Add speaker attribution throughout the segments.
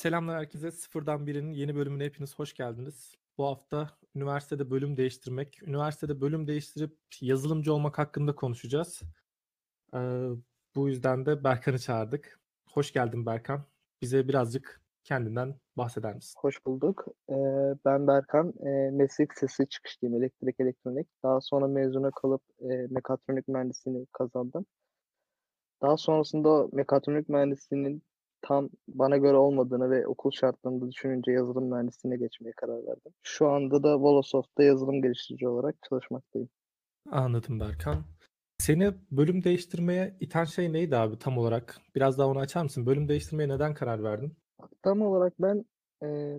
Speaker 1: Selamlar herkese. Sıfırdan birinin yeni bölümüne hepiniz hoş geldiniz. Bu hafta üniversitede bölüm değiştirmek, üniversitede bölüm değiştirip yazılımcı olmak hakkında konuşacağız. Ee, bu yüzden de Berkan'ı çağırdık. Hoş geldin Berkan. Bize birazcık kendinden bahseder misin?
Speaker 2: Hoş bulduk. Ee, ben Berkan. Ee, meslek sesi çıkışlıyım elektrik elektronik. Daha sonra mezuna kalıp e, mekatronik mühendisliğini kazandım. Daha sonrasında mekatronik mühendisliğinin tam bana göre olmadığını ve okul şartlarında düşününce yazılım mühendisliğine geçmeye karar verdim. Şu anda da Volosoft'ta yazılım geliştirici olarak çalışmaktayım.
Speaker 1: Anladım Berkan. Seni bölüm değiştirmeye iten şey neydi abi tam olarak? Biraz daha onu açar mısın? Bölüm değiştirmeye neden karar verdin?
Speaker 2: Tam olarak ben e,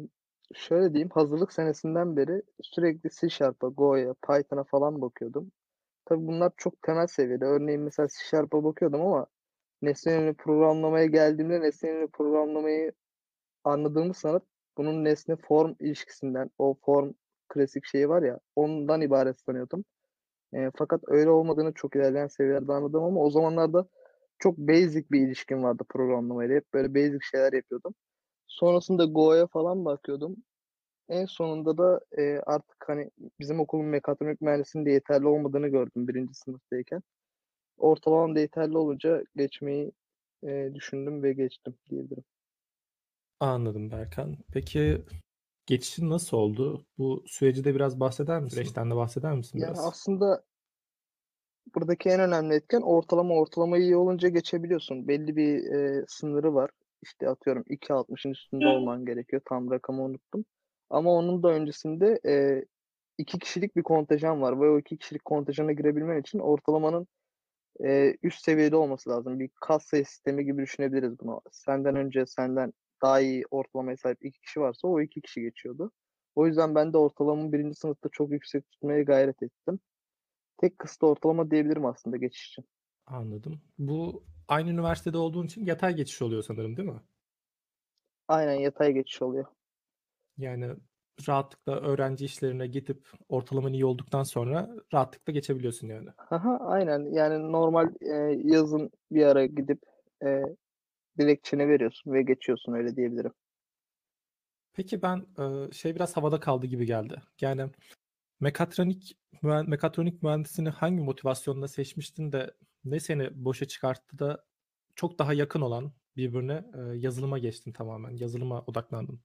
Speaker 2: şöyle diyeyim hazırlık senesinden beri sürekli C Sharp'a, Go'ya, Python'a falan bakıyordum. Tabii bunlar çok temel seviyede. Örneğin mesela C Sharp'a bakıyordum ama nesne programlamaya geldiğimde nesne programlamayı anladığımı sanıp bunun nesne form ilişkisinden o form klasik şeyi var ya ondan ibaret sanıyordum. E, fakat öyle olmadığını çok ilerleyen seviyelerde anladım ama o zamanlarda çok basic bir ilişkim vardı programlamayla. Hep böyle basic şeyler yapıyordum. Sonrasında Go'ya falan bakıyordum. En sonunda da e, artık hani bizim okulun mekatronik mühendisliğinde yeterli olmadığını gördüm birinci sınıftayken. Ortalamam da yeterli olunca geçmeyi e, düşündüm ve geçtim diyebilirim.
Speaker 1: Anladım Berkan. Peki geçişin nasıl oldu? Bu süreci de biraz bahseder misin? Süreçten de bahseder misin
Speaker 2: Yani
Speaker 1: biraz?
Speaker 2: aslında buradaki en önemli etken ortalama ortalama iyi olunca geçebiliyorsun. Belli bir e, sınırı var. İşte atıyorum 2.60'ın üstünde olman gerekiyor. Tam rakamı unuttum. Ama onun da öncesinde e, iki kişilik bir kontenjan var ve o iki kişilik kontenjana girebilmen için ortalamanın e, üst seviyede olması lazım. Bir kas sayı sistemi gibi düşünebiliriz bunu. Senden önce senden daha iyi ortalamaya sahip iki kişi varsa o iki kişi geçiyordu. O yüzden ben de ortalamamı birinci sınıfta çok yüksek tutmaya gayret ettim. Tek kısıtlı ortalama diyebilirim aslında geçiş için.
Speaker 1: Anladım. Bu aynı üniversitede olduğun için yatay geçiş oluyor sanırım değil mi?
Speaker 2: Aynen yatay geçiş oluyor.
Speaker 1: Yani rahatlıkla öğrenci işlerine gidip ortalaman iyi olduktan sonra rahatlıkla geçebiliyorsun yani.
Speaker 2: Aha, aynen yani normal e, yazın bir ara gidip e, dilekçeni veriyorsun ve geçiyorsun öyle diyebilirim.
Speaker 1: Peki ben e, şey biraz havada kaldı gibi geldi. Yani mekatronik mühen- mekatronik mühendisliğini hangi motivasyonla seçmiştin de ne seni boşa çıkarttı da çok daha yakın olan birbirine e, yazılıma geçtin tamamen. Yazılıma odaklandın.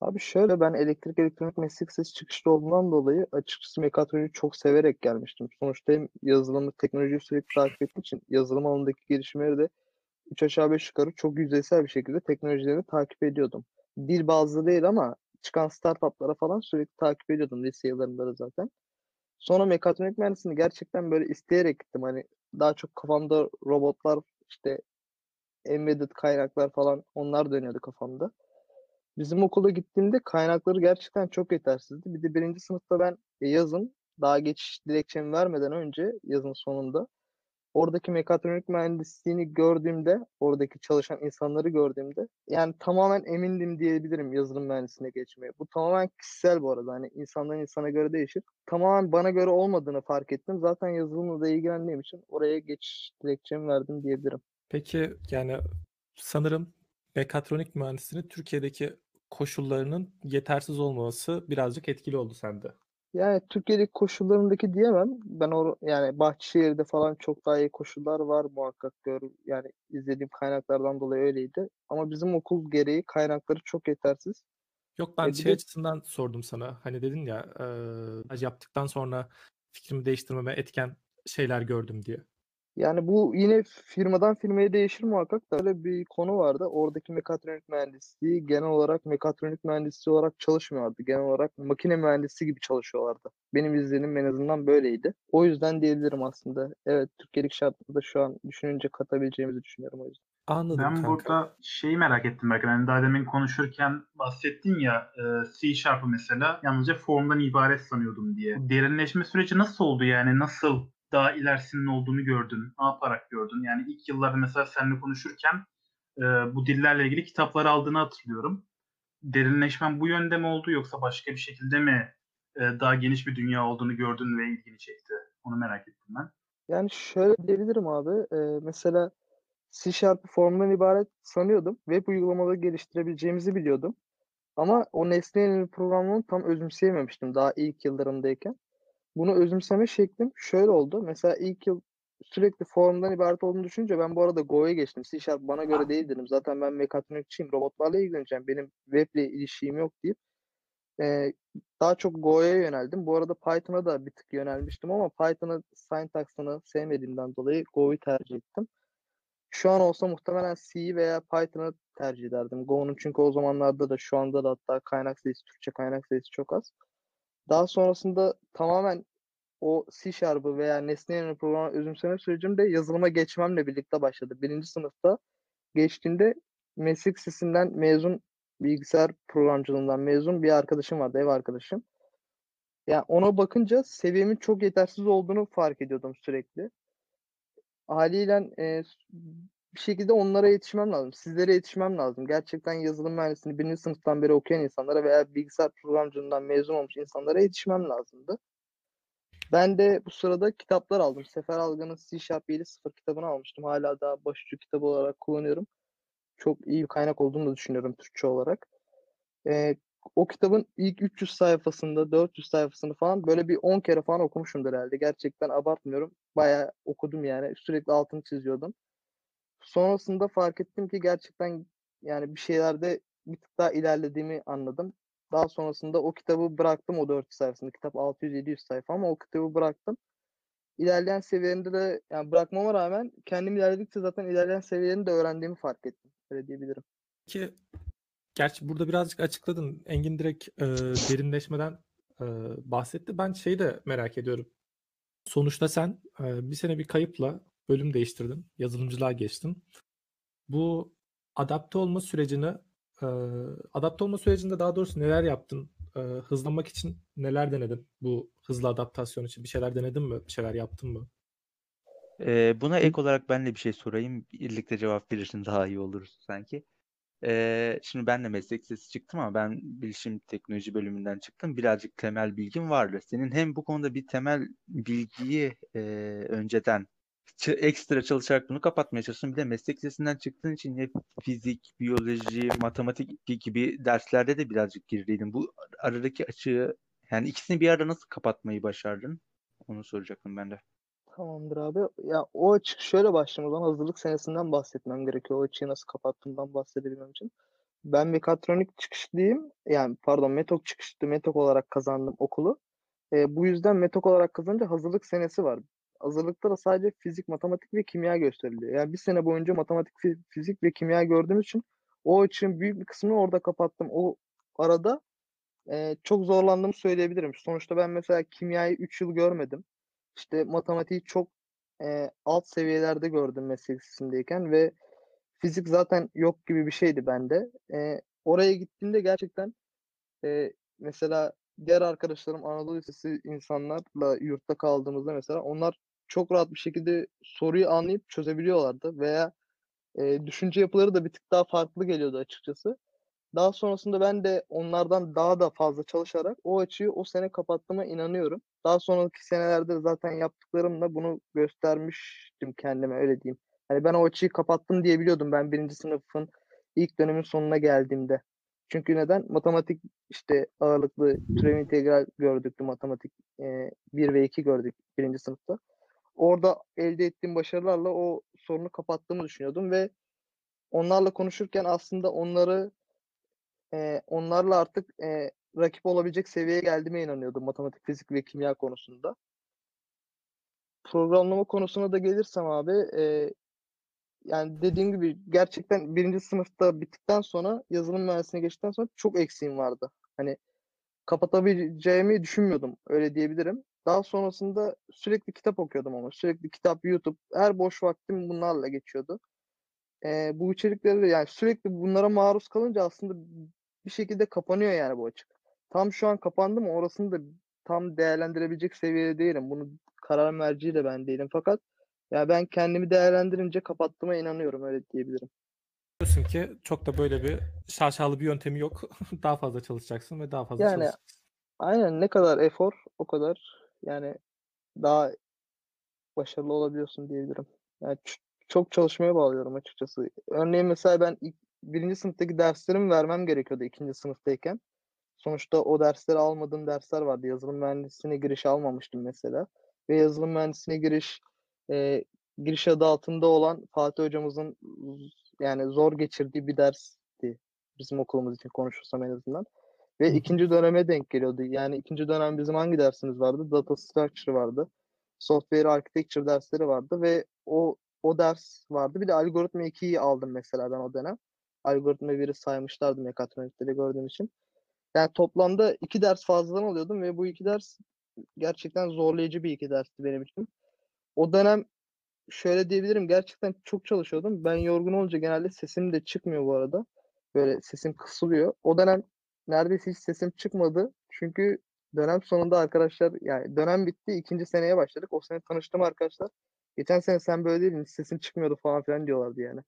Speaker 2: Abi şöyle ben elektrik elektronik meslek lisesi çıkışlı olduğundan dolayı açıkçası mekatroniği çok severek gelmiştim. Sonuçta hem yazılımı, teknolojiyi sürekli takip ettiğim için yazılım alanındaki gelişmeleri de 3 aşağı 5 yukarı çok yüzeysel bir şekilde teknolojilerini takip ediyordum. Dil bazlı değil ama çıkan startuplara falan sürekli takip ediyordum lise yıllarında da zaten. Sonra mekatronik mühendisliğini gerçekten böyle isteyerek gittim. Hani daha çok kafamda robotlar işte embedded kaynaklar falan onlar dönüyordu kafamda. Bizim okula gittiğimde kaynakları gerçekten çok yetersizdi. Bir de birinci sınıfta ben e, yazın daha geçiş dilekçemi vermeden önce yazın sonunda oradaki mekatronik mühendisliğini gördüğümde, oradaki çalışan insanları gördüğümde yani tamamen emindim diyebilirim yazılım mühendisliğine geçmeye. Bu tamamen kişisel bu arada. Hani insandan insana göre değişir. Tamamen bana göre olmadığını fark ettim. Zaten yazılımla da ilgilendiğim için oraya geçiş dilekçemi verdim diyebilirim.
Speaker 1: Peki yani sanırım mekatronik mühendisliğinin Türkiye'deki koşullarının yetersiz olması birazcık etkili oldu sende.
Speaker 2: Yani Türkiye'deki koşullarındaki diyemem. Ben o yani Bahçeşehir'de falan çok daha iyi koşullar var muhakkak gör. Yani izlediğim kaynaklardan dolayı öyleydi. Ama bizim okul gereği kaynakları çok yetersiz.
Speaker 1: Yok ben
Speaker 2: E
Speaker 1: şey
Speaker 2: de
Speaker 1: açısından sordum sana. Hani dedin ya staj yaptıktan sonra fikrimi değiştirmeme etken şeyler gördüm diye.
Speaker 2: Yani bu yine firmadan firmaya değişir muhakkak da öyle bir konu vardı. Oradaki mekatronik mühendisliği genel olarak mekatronik mühendisliği olarak çalışmıyorlardı. Genel olarak makine mühendisi gibi çalışıyorlardı. Benim izlenim en azından böyleydi. O yüzden diyebilirim aslında. Evet Türkiye'lik şartlarda şu an düşününce katabileceğimizi düşünüyorum o yüzden.
Speaker 1: Anladım
Speaker 3: Ben
Speaker 1: kanka.
Speaker 3: burada şeyi merak ettim belki. Yani daha demin konuşurken bahsettin ya e, C Sharp'ı mesela yalnızca formdan ibaret sanıyordum diye. Derinleşme süreci nasıl oldu yani? Nasıl daha ilerisinin olduğunu gördün? Ne yaparak gördün? Yani ilk yıllarda mesela seninle konuşurken e, bu dillerle ilgili kitapları aldığını hatırlıyorum. Derinleşmen bu yönde mi oldu yoksa başka bir şekilde mi e, daha geniş bir dünya olduğunu gördün ve ilgini çekti? Onu merak ettim ben.
Speaker 2: Yani şöyle diyebilirim abi. e, mesela C Sharp'ı formdan ibaret sanıyordum. Web uygulamaları geliştirebileceğimizi biliyordum. Ama o nesne yönelim programını tam özümseyememiştim daha ilk yıllarımdayken. Bunu özümseme şeklim şöyle oldu. Mesela ilk yıl sürekli formdan ibaret olduğunu düşününce ben bu arada Go'ya geçtim. C Sharp bana göre değil dedim. Zaten ben mekatronikçiyim. Robotlarla ilgileneceğim. Benim weble ilişkim yok deyip e, daha çok Go'ya yöneldim. Bu arada Python'a da bir tık yönelmiştim ama Python'ın syntax'ını sevmediğimden dolayı Go'yu tercih ettim. Şu an olsa muhtemelen C'yi veya Python'ı tercih ederdim. Go'nun çünkü o zamanlarda da şu anda da hatta kaynak sayısı, Türkçe kaynak sayısı çok az. Daha sonrasında tamamen o C Sharp'ı veya nesne yönelim programı özümseme sürecim de yazılıma geçmemle birlikte başladı. Birinci sınıfta geçtiğinde meslek lisesinden mezun bilgisayar programcılığından mezun bir arkadaşım vardı, ev arkadaşım. Yani ona bakınca seviyemin çok yetersiz olduğunu fark ediyordum sürekli. Haliyle e, bir şekilde onlara yetişmem lazım. Sizlere yetişmem lazım. Gerçekten yazılım mühendisliğini birinci sınıftan beri okuyan insanlara veya bilgisayar programcılığından mezun olmuş insanlara yetişmem lazımdı. Ben de bu sırada kitaplar aldım. Sefer Algan'ın C Sharp 7.0 kitabını almıştım. Hala daha başucu kitabı olarak kullanıyorum. Çok iyi bir kaynak olduğunu da düşünüyorum Türkçe olarak. Ee, o kitabın ilk 300 sayfasında, 400 sayfasını falan böyle bir 10 kere falan okumuşumdur herhalde. Gerçekten abartmıyorum. Bayağı okudum yani. Sürekli altını çiziyordum. Sonrasında fark ettim ki gerçekten yani bir şeylerde bir tık daha ilerlediğimi anladım. Daha sonrasında o kitabı bıraktım o 400 sayfasında. Kitap 600-700 sayfa ama o kitabı bıraktım. İlerleyen seviyelerinde de yani bırakmama rağmen kendim ilerledikçe zaten ilerleyen seviyelerini de öğrendiğimi fark ettim. Öyle diyebilirim.
Speaker 1: Ki gerçi burada birazcık açıkladın. Engin direkt e, derinleşmeden e, bahsetti. Ben şeyi de merak ediyorum. Sonuçta sen e, bir sene bir kayıpla bölüm değiştirdin. Yazılımcılığa geçtin. Bu adapte olma sürecini e, adapte olma sürecinde daha doğrusu neler yaptın? E, hızlanmak için neler denedin? Bu hızlı adaptasyon için bir şeyler denedin mi? Bir şeyler yaptın mı?
Speaker 4: Ee, buna ek olarak ben de bir şey sorayım. Birlikte cevap verirsin daha iyi oluruz sanki. Ee, şimdi ben de meslek lisesi çıktım ama ben bilişim teknoloji bölümünden çıktım. Birazcık temel bilgim vardı. Senin hem bu konuda bir temel bilgiyi e, önceden ekstra çalışarak bunu kapatmaya çalıştın. Bir de meslek lisesinden çıktığın için hep fizik, biyoloji, matematik gibi derslerde de birazcık gerideydin. Bu aradaki açığı yani ikisini bir arada nasıl kapatmayı başardın? Onu soracaktım ben de.
Speaker 2: Tamamdır abi. Ya o açık şöyle başlayayım o zaman hazırlık senesinden bahsetmem gerekiyor. O açığı nasıl kapattığımdan bahsedebilmem için. Ben mekatronik çıkışlıyım. Yani pardon metok çıkışlı metok olarak kazandım okulu. E, bu yüzden metok olarak kazanınca hazırlık senesi var. Hazırlıkta da sadece fizik, matematik ve kimya gösteriliyor. Yani bir sene boyunca matematik, fi- fizik ve kimya gördüğüm için o açığın büyük bir kısmını orada kapattım. O arada e, çok zorlandığımı söyleyebilirim. Sonuçta ben mesela kimyayı 3 yıl görmedim. İşte matematiği çok e, alt seviyelerde gördüm meslek ve fizik zaten yok gibi bir şeydi bende. E, oraya gittiğimde gerçekten e, mesela diğer arkadaşlarım Anadolu Lisesi insanlarla yurtta kaldığımızda mesela onlar çok rahat bir şekilde soruyu anlayıp çözebiliyorlardı veya e, düşünce yapıları da bir tık daha farklı geliyordu açıkçası. Daha sonrasında ben de onlardan daha da fazla çalışarak o açığı o sene kapattığıma inanıyorum. Daha sonraki senelerde zaten yaptıklarımla bunu göstermiştim kendime öyle diyeyim. Hani ben o açığı kapattım diye biliyordum ben birinci sınıfın ilk dönemin sonuna geldiğimde. Çünkü neden? Matematik işte ağırlıklı türev integral gördük matematik e, 1 ve 2 gördük birinci sınıfta. Orada elde ettiğim başarılarla o sorunu kapattığımı düşünüyordum ve onlarla konuşurken aslında onları e, onlarla artık e, rakip olabilecek seviyeye geldiğime inanıyordum matematik, fizik ve kimya konusunda. Programlama konusuna da gelirsem abi e, yani dediğim gibi gerçekten birinci sınıfta bittikten sonra yazılım mühendisliğine geçtikten sonra çok eksiğim vardı. Hani kapatabileceğimi düşünmüyordum öyle diyebilirim. Daha sonrasında sürekli kitap okuyordum ama sürekli kitap, YouTube her boş vaktim bunlarla geçiyordu. Ee, bu içerikleri yani sürekli bunlara maruz kalınca aslında bir şekilde kapanıyor yani bu açık. Tam şu an kapandı mı orasını da tam değerlendirebilecek seviyede değilim. Bunu karar merci de ben değilim. Fakat ya ben kendimi değerlendirince kapattığıma inanıyorum öyle diyebilirim.
Speaker 1: Diyorsun ki çok da böyle bir şaşalı bir yöntemi yok. daha fazla çalışacaksın ve daha fazla
Speaker 2: Yani
Speaker 1: çalışacaksın.
Speaker 2: aynen ne kadar efor o kadar yani daha başarılı olabiliyorsun diyebilirim. Yani çok çalışmaya bağlıyorum açıkçası. Örneğin mesela ben ilk, birinci sınıftaki derslerimi vermem gerekiyordu ikinci sınıftayken. Sonuçta o dersleri almadığım dersler vardı. Yazılım mühendisliğine giriş almamıştım mesela. Ve yazılım mühendisliğine giriş e, giriş adı altında olan Fatih hocamızın yani zor geçirdiği bir dersti. Bizim okulumuz için konuşursam en azından. Ve ikinci döneme denk geliyordu. Yani ikinci dönem bizim hangi dersimiz vardı? Data Structure vardı. Software Architecture dersleri vardı ve o o ders vardı. Bir de algoritma 2'yi aldım mesela ben o dönem. Algoritma 1'i saymışlardı mekatronikte de gördüğüm için. Yani toplamda iki ders fazladan alıyordum ve bu iki ders gerçekten zorlayıcı bir iki dersti benim için. O dönem şöyle diyebilirim gerçekten çok çalışıyordum. Ben yorgun olunca genelde sesim de çıkmıyor bu arada. Böyle sesim kısılıyor. O dönem neredeyse hiç sesim çıkmadı. Çünkü dönem sonunda arkadaşlar yani dönem bitti. ikinci seneye başladık. O sene tanıştım arkadaşlar. Geçen sene sen böyle değildin. Sesin çıkmıyordu falan filan diyorlardı yani.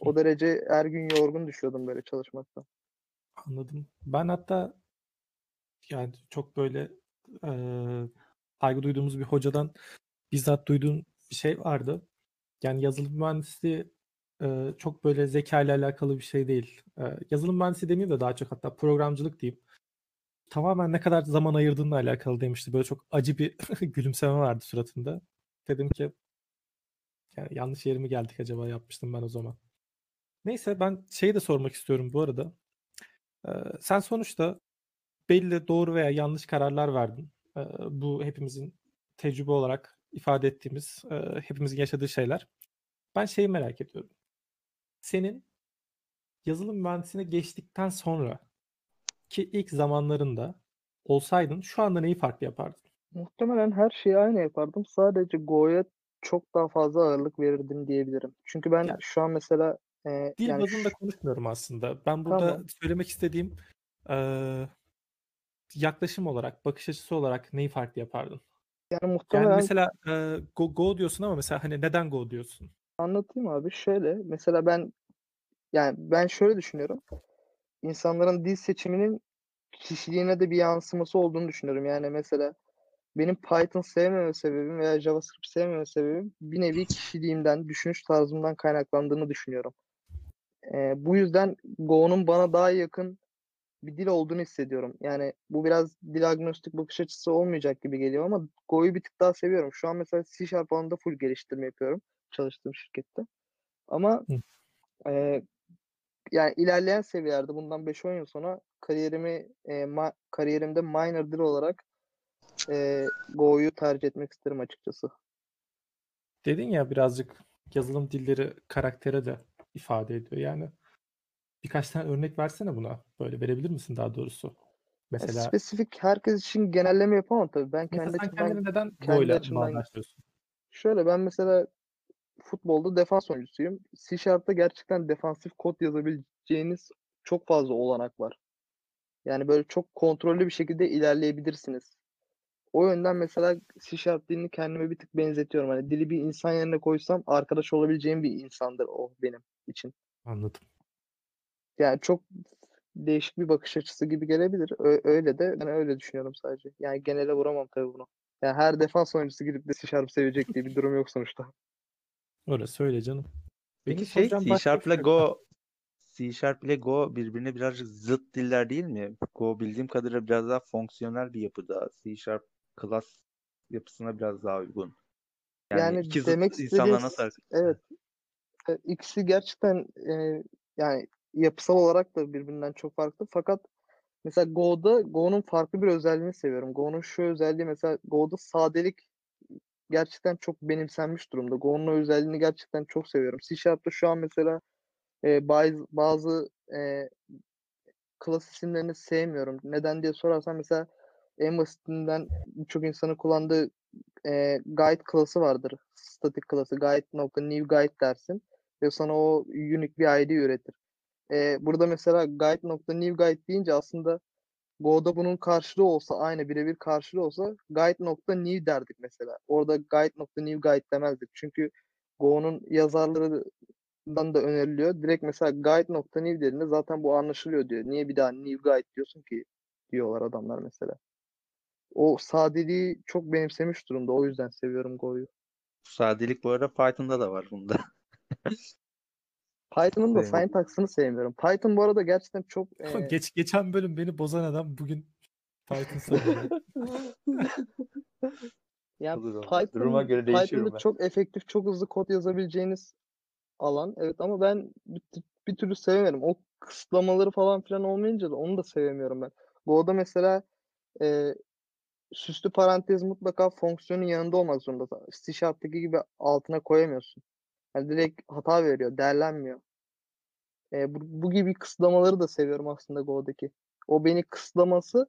Speaker 2: O derece her gün yorgun düşüyordum böyle çalışmaktan.
Speaker 1: Anladım. Ben hatta yani çok böyle eee saygı duyduğumuz bir hocadan bizzat duyduğum bir şey vardı. Yani yazılım mühendisliği çok böyle zeka ile alakalı bir şey değil. Yazılım mühendisliği demeyeyim de daha çok hatta programcılık diyeyim. Tamamen ne kadar zaman ayırdığınla alakalı demişti. Böyle çok acı bir gülümseme vardı suratında. Dedim ki yani yanlış yere geldik acaba yapmıştım ben o zaman. Neyse ben şeyi de sormak istiyorum bu arada. Sen sonuçta belli doğru veya yanlış kararlar verdin. Bu hepimizin tecrübe olarak ifade ettiğimiz, hepimizin yaşadığı şeyler. Ben şeyi merak ediyorum. Senin yazılım mühendisliğine geçtikten sonra ki ilk zamanlarında olsaydın şu anda neyi farklı yapardın?
Speaker 2: Muhtemelen her şeyi aynı yapardım. Sadece Go'ya çok daha fazla ağırlık verirdim diyebilirim. Çünkü ben
Speaker 1: Yani
Speaker 2: şu an mesela e,
Speaker 1: dil
Speaker 2: yani
Speaker 1: bazında
Speaker 2: şu-
Speaker 1: konuşmuyorum aslında. Ben burada
Speaker 2: Tamam.
Speaker 1: söylemek istediğim eee, yaklaşım olarak, bakış açısı olarak neyi farklı yapardın?
Speaker 2: yani
Speaker 1: Yani
Speaker 2: muhtemelen
Speaker 1: mesela eee, go, go diyorsun ama mesela hani neden go diyorsun?
Speaker 2: Anlatayım abi. Şöyle mesela ben yani ben şöyle düşünüyorum. İnsanların dil seçiminin kişiliğine de bir yansıması olduğunu düşünüyorum. Yani mesela benim Python sevmeme sebebim veya JavaScript sevmeme sebebim bir nevi kişiliğimden, düşünüş tarzımdan kaynaklandığını düşünüyorum. Ee, bu yüzden Go'nun bana daha yakın bir dil olduğunu hissediyorum. Yani bu biraz dil agnostik bakış açısı olmayacak gibi geliyor ama Go'yu bir tık daha seviyorum. Şu an mesela C Sharp alanında full geliştirme yapıyorum çalıştığım şirkette. Ama
Speaker 1: Hı.
Speaker 2: e, yani ilerleyen seviyelerde bundan 5-10 yıl sonra kariyerimi e, ma- kariyerimde minor dil olarak e, Go'yu tercih etmek isterim açıkçası.
Speaker 1: Dedin ya birazcık yazılım dilleri karaktere de ifade ediyor. Yani birkaç tane örnek versene buna. Böyle verebilir misin daha doğrusu? Mesela
Speaker 2: spesifik herkes için genelleme yapamam tabii. Ben kendi açımdan
Speaker 1: kendini neden
Speaker 2: kendi açımdan şöyle ben mesela futbolda defans oyuncusuyum. C Sharp'ta gerçekten defansif kod yazabileceğiniz çok fazla olanak var. Yani böyle çok kontrollü bir şekilde ilerleyebilirsiniz. O yönden mesela C Sharp dilini kendime bir tık benzetiyorum. Hani dili bir insan yerine koysam arkadaş olabileceğim bir insandır o benim için.
Speaker 1: Anladım.
Speaker 2: Yani çok değişik bir bakış açısı gibi gelebilir. Ö- öyle de ben öyle düşünüyorum sadece. Yani genele vuramam tabii bunu. Yani her defans oyuncusu gidip de C Sharp sevecek diye bir durum yok sonuçta.
Speaker 1: Öyle söyle canım. Benim
Speaker 4: Peki şey
Speaker 1: soracağım
Speaker 4: C
Speaker 1: başka bir
Speaker 4: Sharp ile
Speaker 1: şey yok.
Speaker 4: Go C Sharp ile Go birbirine birazcık zıt diller değil mi? Go bildiğim kadarıyla biraz daha fonksiyonel bir yapıda. C Sharp class yapısına biraz daha uygun. Yani,
Speaker 2: Yani
Speaker 4: iki zıt
Speaker 2: demek
Speaker 4: insanlar
Speaker 2: istediğim
Speaker 4: nasıl hareket
Speaker 2: evet e, ikisi gerçekten e, yani yapısal olarak da birbirinden çok farklı. Fakat mesela Go'da Go'nun farklı bir özelliğini seviyorum. Go'nun şu özelliği mesela Go'da sadelik gerçekten çok benimsenmiş durumda. Go'nun özelliğini gerçekten çok seviyorum. C Sharp'ta şu an mesela e, bazı bazı e, klas isimlerini sevmiyorum. Neden diye sorarsan mesela en basitinden birçok insanın kullandığı e, guide klası vardır. Static klası guide.new guide dersin ve sana o unique bir ID üretir. E, burada mesela guide.new guide deyince aslında Go'da bunun karşılığı olsa aynı birebir karşılığı olsa guide.new derdik mesela. Orada guide.new guide demezdik. Çünkü Go'nun yazarlarından da öneriliyor. Direkt mesela guide.new dediğinde zaten bu anlaşılıyor diyor. Niye bir daha new guide diyorsun ki diyorlar adamlar mesela. O sadeliği çok benimsemiş durumda. O yüzden seviyorum Go'yu.
Speaker 4: sadelik bu arada Python'da da var bunda.
Speaker 2: Python'ın da
Speaker 4: Sevmiyorum.
Speaker 2: syntax'ını sevmiyorum. Python bu arada gerçekten çok e,
Speaker 1: Geç, geçen bölüm beni bozan adam bugün Python savunuyor.
Speaker 2: yani
Speaker 4: Olur.
Speaker 2: Python,
Speaker 4: Duruma göre değişiyorum
Speaker 2: Python'da
Speaker 4: ben.
Speaker 2: çok efektif, çok hızlı kod yazabileceğiniz alan. Evet ama ben bir, bir türlü sevemiyorum. O kısıtlamaları falan filan olmayınca da onu da sevemiyorum ben. Go'da mesela e, süslü parantez mutlaka fonksiyonun yanında olmak zorunda. C Sharp'taki gibi altına koyamıyorsun. Yani direkt hata veriyor, değerlenmiyor. E, bu, bu gibi kısıtlamaları da seviyorum aslında Go'daki. O beni kısıtlaması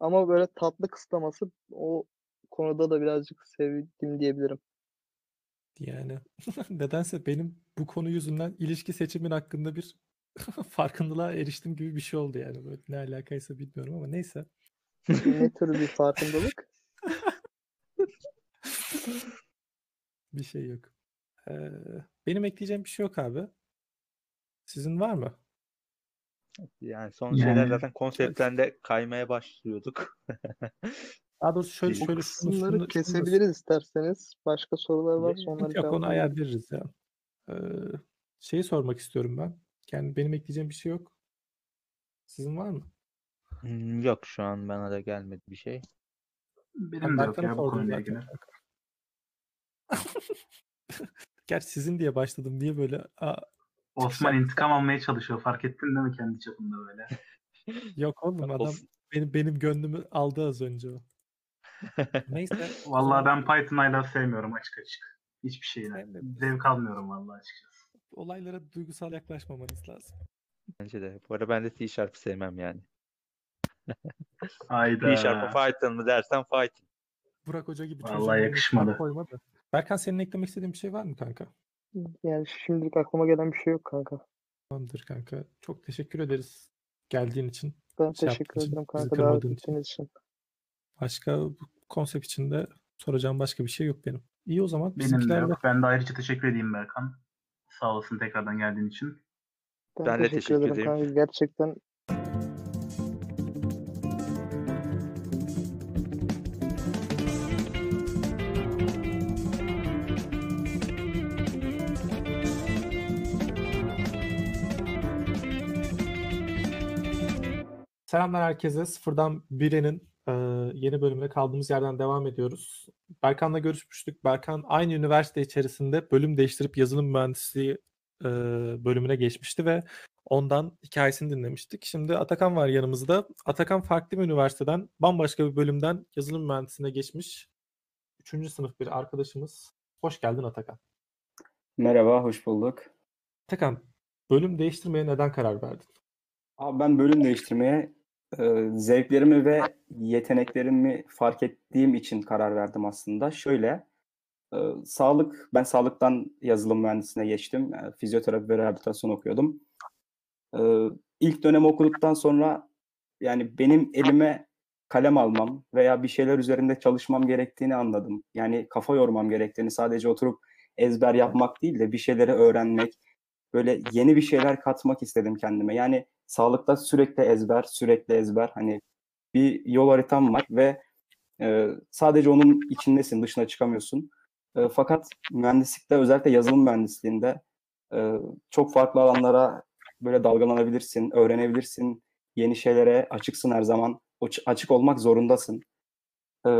Speaker 2: ama böyle tatlı kısıtlaması o konuda da birazcık sevdim diyebilirim.
Speaker 1: Yani nedense benim bu konu yüzünden ilişki seçimin hakkında bir farkındalığa eriştim gibi bir şey oldu yani. Böyle ne alakaysa bilmiyorum ama neyse.
Speaker 2: Ne tür bir farkındalık?
Speaker 1: Bir şey yok. Ee, benim ekleyeceğim bir şey yok abi. Sizin var mı?
Speaker 4: Yani son
Speaker 3: Yani-
Speaker 4: şeyler zaten konseptten de kaymaya başlıyorduk.
Speaker 1: Daha doğrusu şöyle
Speaker 4: O
Speaker 2: O
Speaker 1: şöyle şunu,
Speaker 2: kısımları
Speaker 1: şunu- şunu
Speaker 2: kesebiliriz isterseniz. Başka sorular varsa
Speaker 1: Sıkıntı
Speaker 2: onları
Speaker 1: Yok onu ayar veririz ya. Ee, şeyi sormak istiyorum ben. Yani benim ekleyeceğim bir şey yok. Sizin var mı?
Speaker 4: Hmm, Yok şu an bana da gelmedi bir şey.
Speaker 3: Benim
Speaker 1: Ben
Speaker 3: de yok ya bu konuyla ilgili.
Speaker 1: Gerçi sizin diye başladım. Niye böyle?
Speaker 3: Osman intikam almaya çalışıyor. Fark ettin değil mi kendi çapında böyle?
Speaker 1: yok oğlum adam benim benim gönlümü aldı az önce o. Neyse.
Speaker 3: Vallahi ben Python hala sevmiyorum açık açık. Hiçbir.
Speaker 1: Ben de-
Speaker 3: Zevk almıyorum vallahi açıkçası.
Speaker 1: olaylara duygusal yaklaşmamanız lazım.
Speaker 4: Bence de. Bu arada ben de C Sharp'ı sevmem yani.
Speaker 3: Hayda.
Speaker 4: C Sharp'ı Python mı dersen Python.
Speaker 1: Burak Hoca gibi
Speaker 3: Vallahi yakışmadı.
Speaker 1: koyma da. Berkan senin eklemek istediğin bir şey var mı kanka?
Speaker 2: Yani şimdilik aklıma gelen bir şey yok kanka.
Speaker 1: Tamamdır kanka. Çok teşekkür ederiz geldiğin için.
Speaker 2: Ben
Speaker 1: Şey
Speaker 2: teşekkür
Speaker 1: için,
Speaker 2: ederim kanka davet
Speaker 1: kırmadığın için.
Speaker 2: ettiğiniz için.
Speaker 1: Başka bu konsept içinde soracağım başka bir şey yok benim. İyi o zaman.
Speaker 3: Benim de yok. Ben de ayrıca teşekkür edeyim Berkan. Sağ olasın tekrardan geldiğin için.
Speaker 2: Ben,
Speaker 4: Ben de
Speaker 2: teşekkür, ederim. kanka. Gerçekten
Speaker 1: Selamlar herkese. Sıfırdan Bire'nin e, yeni bölümüne kaldığımız yerden devam ediyoruz. Berkan'la görüşmüştük. Berkan aynı üniversite içerisinde bölüm değiştirip yazılım mühendisliği e, bölümüne geçmişti ve ondan hikayesini dinlemiştik. Şimdi Atakan var yanımızda. Atakan farklı bir üniversiteden, bambaşka bir bölümden yazılım mühendisliğine geçmiş. Üçüncü sınıf bir arkadaşımız. Hoş geldin Atakan.
Speaker 5: Merhaba, hoş bulduk.
Speaker 1: Atakan, bölüm değiştirmeye neden karar verdin?
Speaker 5: Abi ben bölüm değiştirmeye e, zevklerimi ve yeteneklerimi fark ettiğim için karar verdim aslında. Şöyle, e, sağlık, ben sağlıktan yazılım mühendisliğine geçtim. E, fizyoterapi ve rehabilitasyon okuyordum. E, ilk dönem okuduktan sonra yani benim elime kalem almam veya bir şeyler üzerinde çalışmam gerektiğini anladım. Yani kafa yormam gerektiğini, sadece oturup ezber yapmak değil de bir şeyleri öğrenmek, böyle yeni bir şeyler katmak istedim kendime. Yani sağlıkta sürekli ezber, sürekli ezber. Hani bir yol haritam var ve e, sadece onun içindesin, dışına çıkamıyorsun. E, fakat mühendislikte, özellikle yazılım mühendisliğinde e, çok farklı alanlara böyle dalgalanabilirsin, öğrenebilirsin. Yeni şeylere açıksın her zaman. O açık olmak zorundasın. E,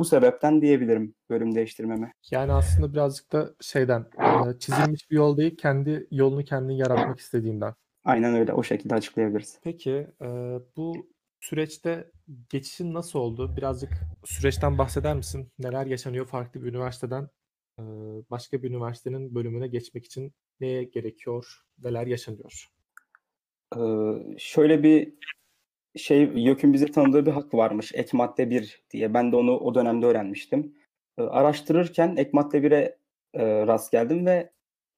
Speaker 5: bu sebepten diyebilirim bölüm değiştirmeme.
Speaker 1: Yani aslında birazcık da şeyden e, çizilmiş bir yol değil, kendi yolunu kendin yaratmak istediğinden.
Speaker 5: Aynen öyle, o şekilde açıklayabiliriz.
Speaker 1: Peki e, bu süreçte geçişin nasıl oldu? Birazcık süreçten bahseder misin? Neler yaşanıyor farklı bir üniversiteden e, başka bir üniversitenin bölümüne geçmek için neye gerekiyor? Neler yaşanıyor?
Speaker 5: Ee, şöyle bir şey YÖK'ün bize tanıdığı bir hak varmış. Ek madde 1 diye. Ben de onu o dönemde öğrenmiştim. Ee, araştırırken ek madde 1'e e, rast geldim ve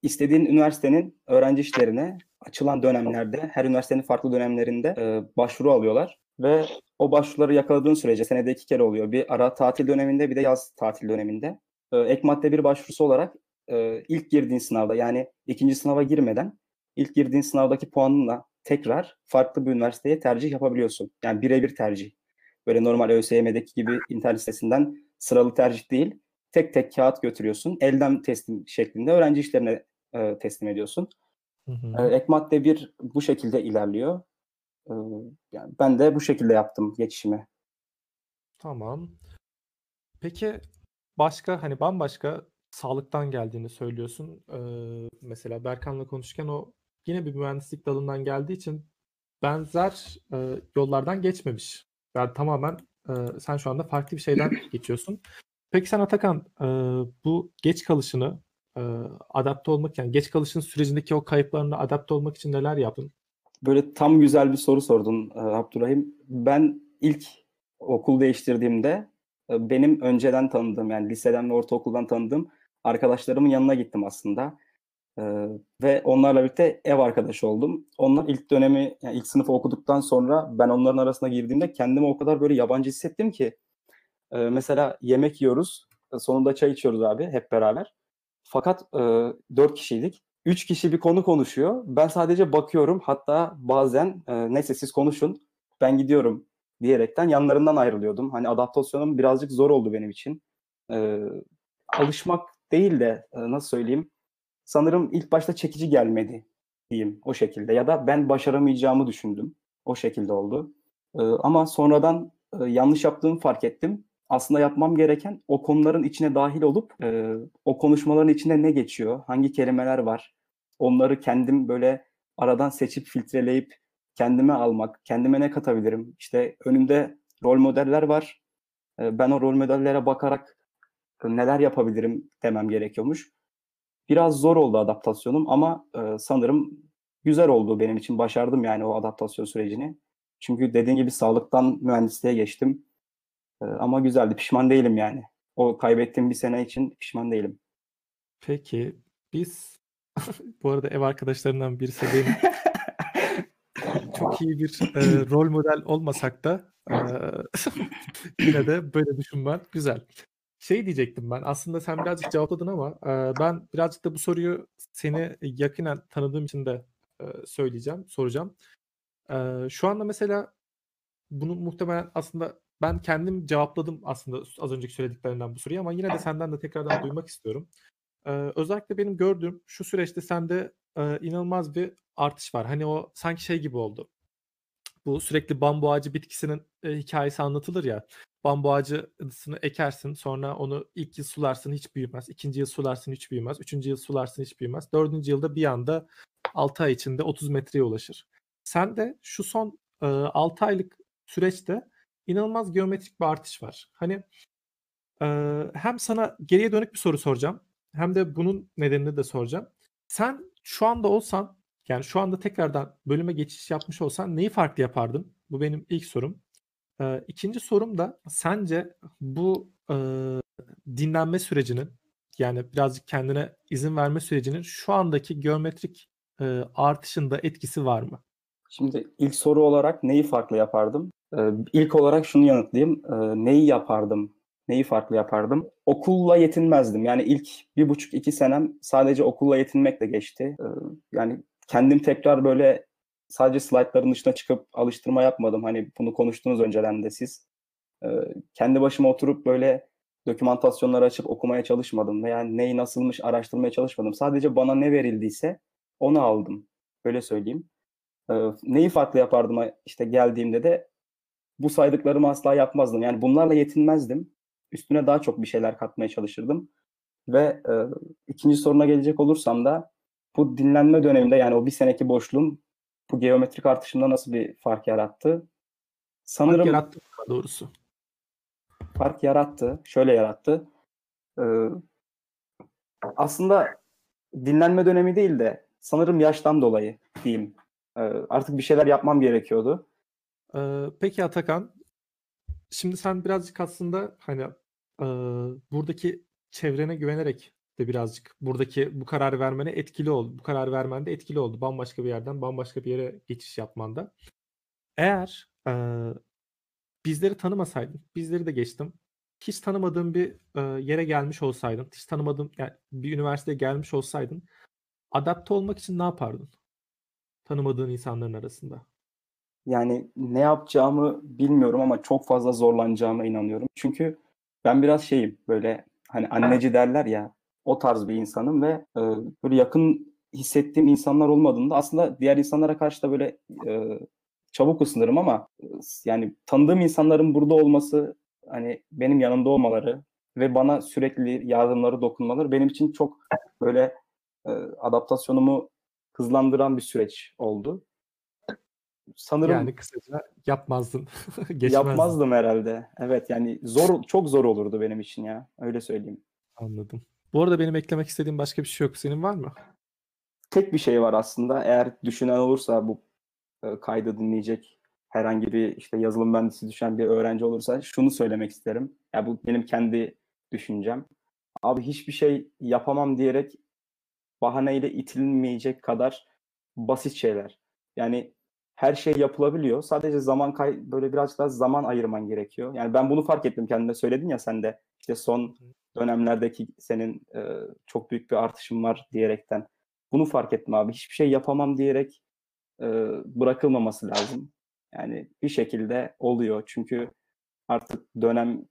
Speaker 5: istediğin üniversitenin öğrenci işlerine açılan dönemlerde, her üniversitenin farklı dönemlerinde e, başvuru alıyorlar. Ve o başvuruları yakaladığın sürece senede iki kere oluyor. Bir ara tatil döneminde bir de yaz tatil döneminde. Ee, ek madde 1 başvurusu olarak e, ilk girdiğin sınavda yani ikinci sınava girmeden ilk girdiğin sınavdaki puanınla tekrar farklı bir üniversiteye tercih yapabiliyorsun. Yani birebir tercih. Böyle normal ÖSYM'deki gibi internet sitesinden sıralı tercih değil. tek tek kağıt götürüyorsun. Elden teslim şeklinde öğrenci işlerine e, teslim ediyorsun.
Speaker 1: Hı hı.
Speaker 5: E, ek madde 1 bu şekilde ilerliyor. E, yani ben de bu şekilde yaptım geçişimi.
Speaker 1: Tamam. Peki başka hani bambaşka sağlıktan geldiğini söylüyorsun. Ee, mesela Berkan'la konuşurken o yine bir mühendislik dalından geldiği için benzer e, yollardan geçmemiş. Yani tamamen e, sen şu anda farklı bir şeyden geçiyorsun. Peki sen Atakan e, bu geç kalışını e, adapte olmak yani geç kalışın sürecindeki o kayıplarına adapte olmak için neler yaptın?
Speaker 5: Böyle tam güzel bir soru sordun e, Abdurrahim. Ben ilk okul değiştirdiğimde e, benim önceden tanıdığım yani liseden ve ortaokuldan tanıdığım arkadaşlarımın yanına gittim aslında. E, ve onlarla birlikte ev arkadaşı oldum. Onlar ilk dönemi yani ilk sınıfı okuduktan sonra ben onların arasına girdiğimde kendimi o kadar böyle yabancı hissettim ki e, mesela yemek yiyoruz. e, Sonunda çay içiyoruz abi hep beraber. Fakat e, kişiydik. Üç kişi bir konu konuşuyor. Ben sadece bakıyorum. Hatta bazen e, neyse siz konuşun. Ben gidiyorum diyerekten yanlarından ayrılıyordum. Hani adaptasyonum birazcık zor oldu benim için. E, alışmak değil de e, nasıl söyleyeyim? Sanırım ilk başta çekici gelmedi diyeyim o şekilde. Ya da ben başaramayacağımı düşündüm. O şekilde oldu. E, ama sonradan e, yanlış yaptığımı fark ettim. Aslında yapmam gereken o konuların içine dahil olup e, o konuşmaların içinde ne geçiyor, hangi kelimeler var, onları kendim böyle aradan seçip filtreleyip kendime almak, kendime ne katabilirim? İşte önümde rol modeller var. E, Ben o rol modellere bakarak neler yapabilirim demem gerekiyormuş. Biraz zor oldu adaptasyonum ama e, sanırım güzel oldu benim için. Başardım yani o adaptasyon sürecini. Çünkü dediğim gibi sağlıktan mühendisliğe geçtim. E, Ama güzeldi. Pişman değilim yani. O kaybettiğim bir sene için pişman değilim.
Speaker 1: Peki biz bu arada ev arkadaşlarından birisi benim çok iyi bir e, rol model olmasak da e, yine de böyle düşünmen güzel. Şey diyecektim ben aslında sen birazcık cevapladın ama e, ben birazcık da bu soruyu seni yakinen tanıdığım için de e, söyleyeceğim, soracağım. E, şu anda mesela bunu muhtemelen aslında ben kendim cevapladım aslında az önceki söylediklerinden bu soruyu ama yine de senden de tekrardan duymak istiyorum. Ee, özellikle benim gördüğüm şu süreçte sende e, inanılmaz bir artış var. Hani o sanki şey gibi oldu. Bu sürekli bambu ağacı bitkisinin e, hikayesi anlatılır ya. Bambu ağacısını ekersin sonra onu ilk yıl sularsın hiç büyümez. ikinci yıl sularsın hiç büyümez. Üçüncü yıl sularsın hiç büyümez. Dördüncü yılda bir anda 6 ay içinde 30 metreye ulaşır. Sen de şu son e, 6 aylık süreçte inanılmaz geometrik bir artış var. Hani e, hem sana geriye dönük bir soru soracağım hem de bunun nedenini de soracağım. Sen şu anda olsan yani şu anda tekrardan bölüme geçiş yapmış olsan neyi farklı yapardın? Bu benim ilk sorum. Ee, ikinci sorum da sence bu e, dinlenme sürecinin yani birazcık kendine izin verme sürecinin şu andaki geometrik e, artışında etkisi var mı?
Speaker 5: Şimdi ilk soru olarak neyi farklı yapardım? Ee, ilk olarak şunu yanıtlayayım. Ee, neyi yapardım? Neyi farklı yapardım? Okulla yetinmezdim. Yani ilk bir buçuk iki senem sadece okulla yetinmekle geçti. Ee, yani kendim tekrar böyle sadece slaytların dışına çıkıp alıştırma yapmadım. Hani bunu konuştunuz önceden de siz. Ee, kendi başıma oturup böyle dokümantasyonları açıp okumaya çalışmadım. Veya neyi nasılmış araştırmaya çalışmadım. Sadece bana ne verildiyse onu aldım. Böyle söyleyeyim. Ee, neyi farklı yapardım işte geldiğimde de bu saydıklarımı asla yapmazdım. Yani bunlarla yetinmezdim. Üstüne daha çok bir şeyler katmaya çalışırdım. Ve e, ikinci soruna gelecek olursam da bu dinlenme döneminde yani o bir seneki boşluğum bu geometrik artışımda nasıl bir fark yarattı? Sanırım
Speaker 1: Fark yarattı doğrusu.
Speaker 5: fark yarattı. Şöyle yarattı. Ee, aslında dinlenme dönemi değil de sanırım yaştan dolayı diyeyim. Ee, artık bir şeyler yapmam gerekiyordu.
Speaker 1: Ee, peki Atakan, şimdi sen birazcık aslında hani e, buradaki çevrene güvenerek de birazcık buradaki bu kararı vermene etkili oldu. Bu karar vermende etkili oldu. Bambaşka bir yerden bambaşka bir yere geçiş yapmanda. Eğer e, bizleri tanımasaydın, bizleri de geçtim. Hiç tanımadığın bir e, yere gelmiş olsaydın, hiç tanımadığın yani bir üniversiteye gelmiş olsaydın, adapte olmak için ne yapardın? Tanımadığın insanların arasında.
Speaker 5: Yani ne yapacağımı bilmiyorum ama çok fazla zorlanacağıma inanıyorum. Çünkü ben biraz şeyim böyle hani anneci derler ya o tarz bir insanım ve e, böyle yakın hissettiğim insanlar olmadığında aslında diğer insanlara karşı da böyle e, çabuk ısınırım ama e, yani tanıdığım insanların burada olması hani benim yanımda olmaları ve bana sürekli yardımları dokunmaları benim için çok böyle e, adaptasyonumu hızlandıran bir süreç oldu. Sanırım
Speaker 1: Yani kısaca yapmazdın.
Speaker 5: Yapmazdım herhalde. Evet yani zor çok zor olurdu benim için ya. Öyle söyleyeyim.
Speaker 1: Anladım. Bu arada benim eklemek istediğim başka bir şey yok. Senin var mı?
Speaker 5: Tek bir şey var aslında. Eğer düşünen olursa bu e, kaydı dinleyecek herhangi bir işte yazılım mühendisi düşen bir öğrenci olursa şunu söylemek isterim. Ya bu benim kendi düşüncem. Abi hiçbir şey yapamam diyerek bahaneyle itilmeyecek kadar basit şeyler. Yani her şey yapılabiliyor. Sadece zaman kay böyle birazcık daha zaman ayırman gerekiyor. Yani ben bunu fark ettim kendine söyledin ya sen de işte son dönemlerdeki senin e, çok büyük bir artışın var diyerekten. Bunu fark ettim abi. Hiçbir şey yapamam diyerek e, bırakılmaması lazım. Yani bir şekilde oluyor. Çünkü artık dönem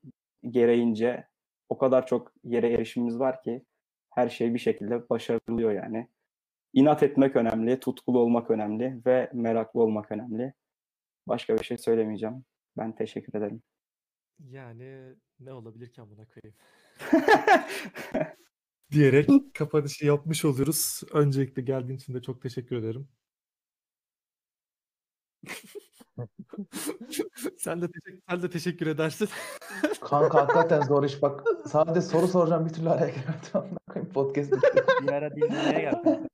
Speaker 5: gereğince o kadar çok yere erişimimiz var ki her şey bir şekilde başarılıyor yani. İnat etmek önemli, tutkulu olmak önemli ve meraklı olmak önemli. Başka bir şey söylemeyeceğim. Ben teşekkür ederim.
Speaker 1: Yani ne olabilir ki amına koyayım? Diyerek kapanışı yapmış oluyoruz. Öncelikle geldiğin için de çok teşekkür ederim. sen de teşekkür, sen de teşekkür edersin.
Speaker 6: Kanka hakikaten zor iş bak. Sadece soru soracağım bir türlü araya koyayım, Podcast bitti.
Speaker 4: Bir ara dinlemeye geldim.